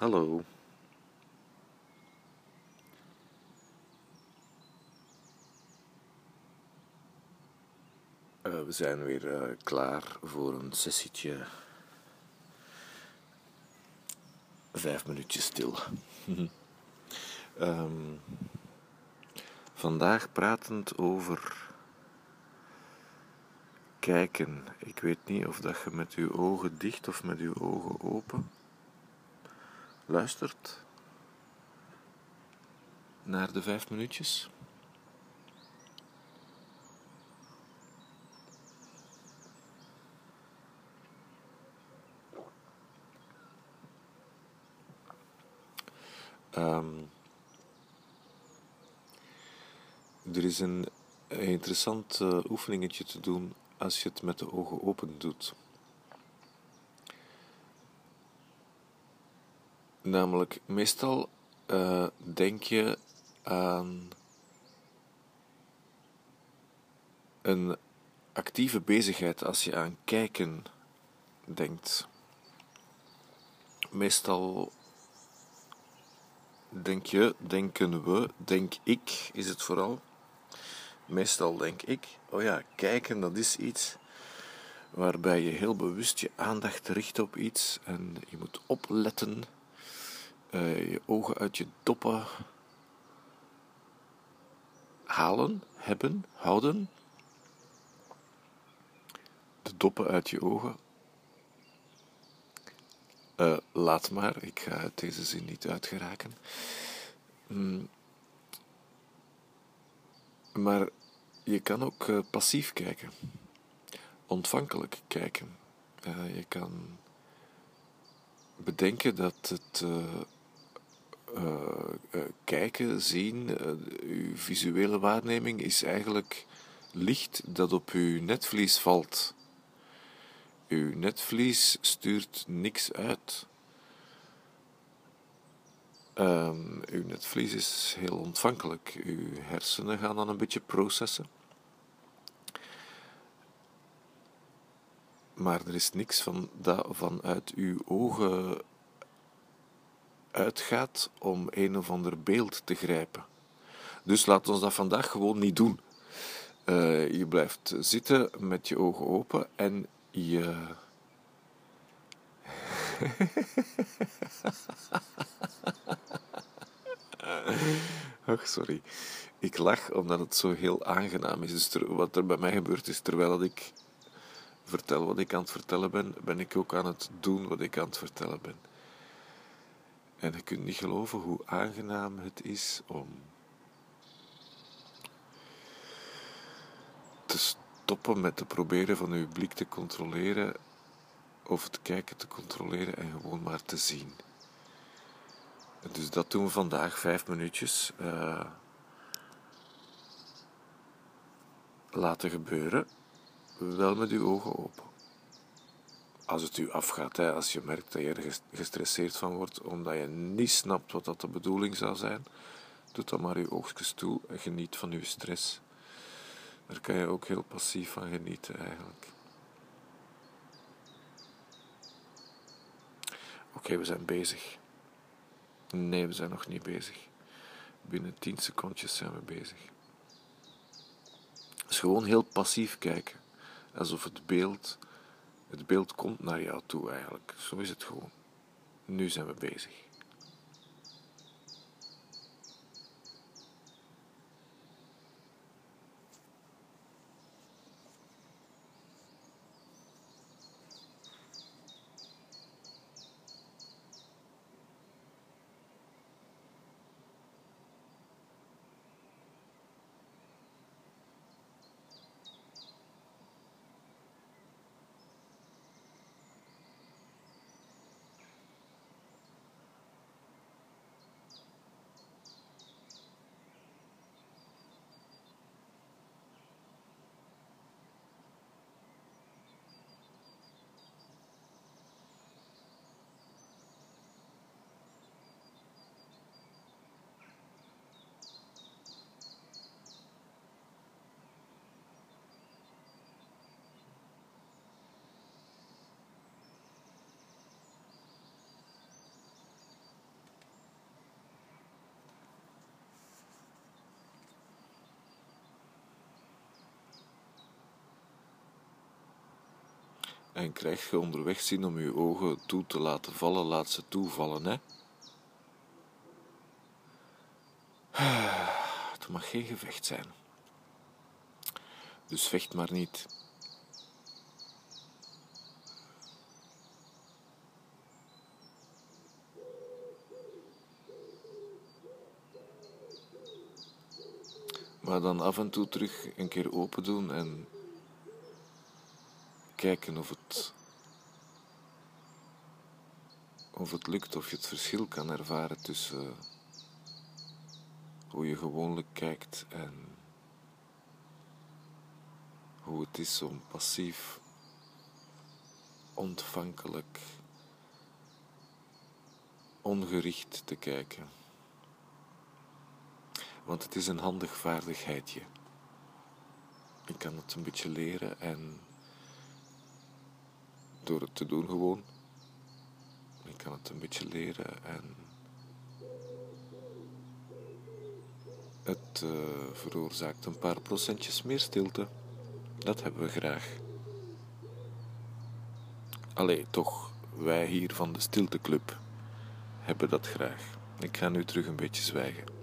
Hallo. Eh, we zijn weer eh, klaar voor een sessietje. Vijf minuutjes stil. Ehm, vandaag pratend over kijken. Ik weet niet of dat je met je ogen dicht of met je ogen open luistert naar de vijf minuutjes. Ehm, er is een interessant uh, oefeningetje te doen als je het met de ogen open doet. Namelijk, meestal uh, denk je aan een actieve bezigheid als je aan kijken denkt. Meestal denk je, denken we, denk ik, is het vooral. Meestal denk ik, oh ja, kijken dat is iets waarbij je heel bewust je aandacht richt op iets en je moet opletten, uh, je ogen uit je doppen halen, hebben, houden. De doppen uit je ogen. Uh, laat maar, ik ga uit deze zin niet uitgeraken. Mm. Maar je kan ook uh, passief kijken, ontvankelijk kijken. Je kan bedenken dat het kijken, zien, uw visuele waarneming is eigenlijk licht dat op uw netvlies valt. Uw netvlies stuurt niks uit. Um, uw netvlies is heel ontvankelijk. Uw hersenen gaan dan een beetje processen. Maar er is niks van dat vanuit uw ogen uitgaat om een of ander beeld te grijpen. Dus laat ons dat vandaag gewoon niet doen. Uh, je blijft zitten met je ogen open en je. Ach, sorry. Ik lach omdat het zo heel aangenaam is. Dus wat er bij mij gebeurt is, terwijl ik vertel wat ik aan het vertellen ben, ben ik ook aan het doen wat ik aan het vertellen ben. En je kunt niet geloven hoe aangenaam het is om te stoppen met te proberen van uw blik te controleren of het kijken te controleren en gewoon maar te zien. Dus dat doen we vandaag, vijf minuutjes. Uh, laten gebeuren, wel met uw ogen open. Als het u afgaat, hè, als je merkt dat je er gestresseerd van wordt, omdat je niet snapt wat dat de bedoeling zou zijn, doe dan maar uw oogjes toe en geniet van uw stress. Daar kan je ook heel passief van genieten eigenlijk. Oké, we zijn bezig. Nee, we zijn nog niet bezig. Binnen 10 secondjes zijn we bezig. Is gewoon heel passief kijken. Alsof het beeld, het beeld komt naar jou toe eigenlijk. Zo is het gewoon. Nu zijn we bezig. En krijg je onderweg zin om je ogen toe te laten vallen, laat ze toevallen, hè. Het mag geen gevecht zijn. Dus vecht maar niet. Maar dan af en toe terug een keer open doen en kijken of het, of het lukt, of je het verschil kan ervaren tussen hoe je gewoonlijk kijkt en hoe het is om passief, ontvankelijk, ongericht te kijken. Want het is een handig vaardigheidje. Ik kan het een beetje leren en door het te doen gewoon. Ik kan het een beetje leren en het uh, veroorzaakt een paar procentjes meer stilte. Dat hebben we graag. Allee, toch, wij hier van de Stilteclub hebben dat graag. Ik ga nu terug een beetje zwijgen.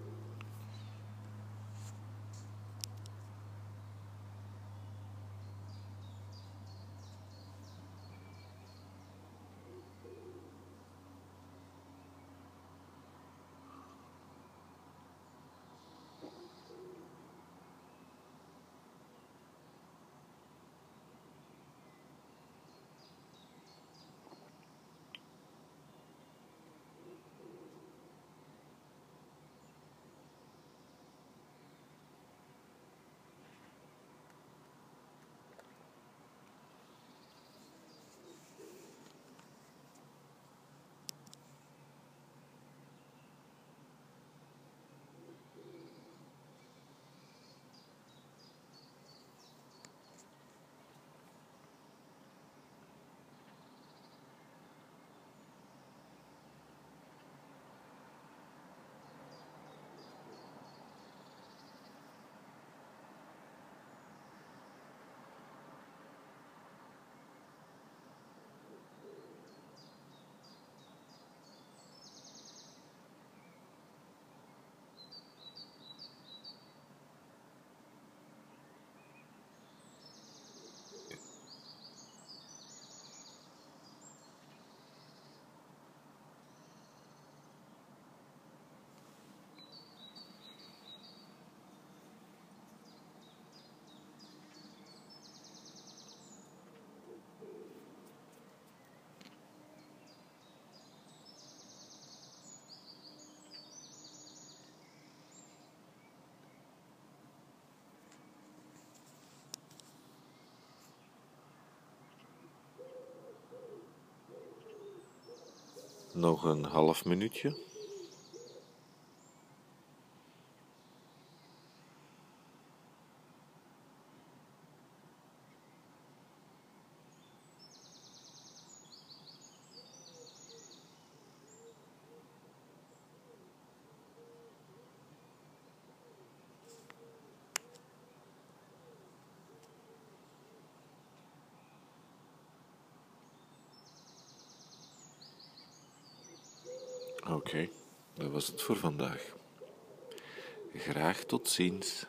Nog een half minuutje. Oké, dat was het voor vandaag. Graag tot ziens.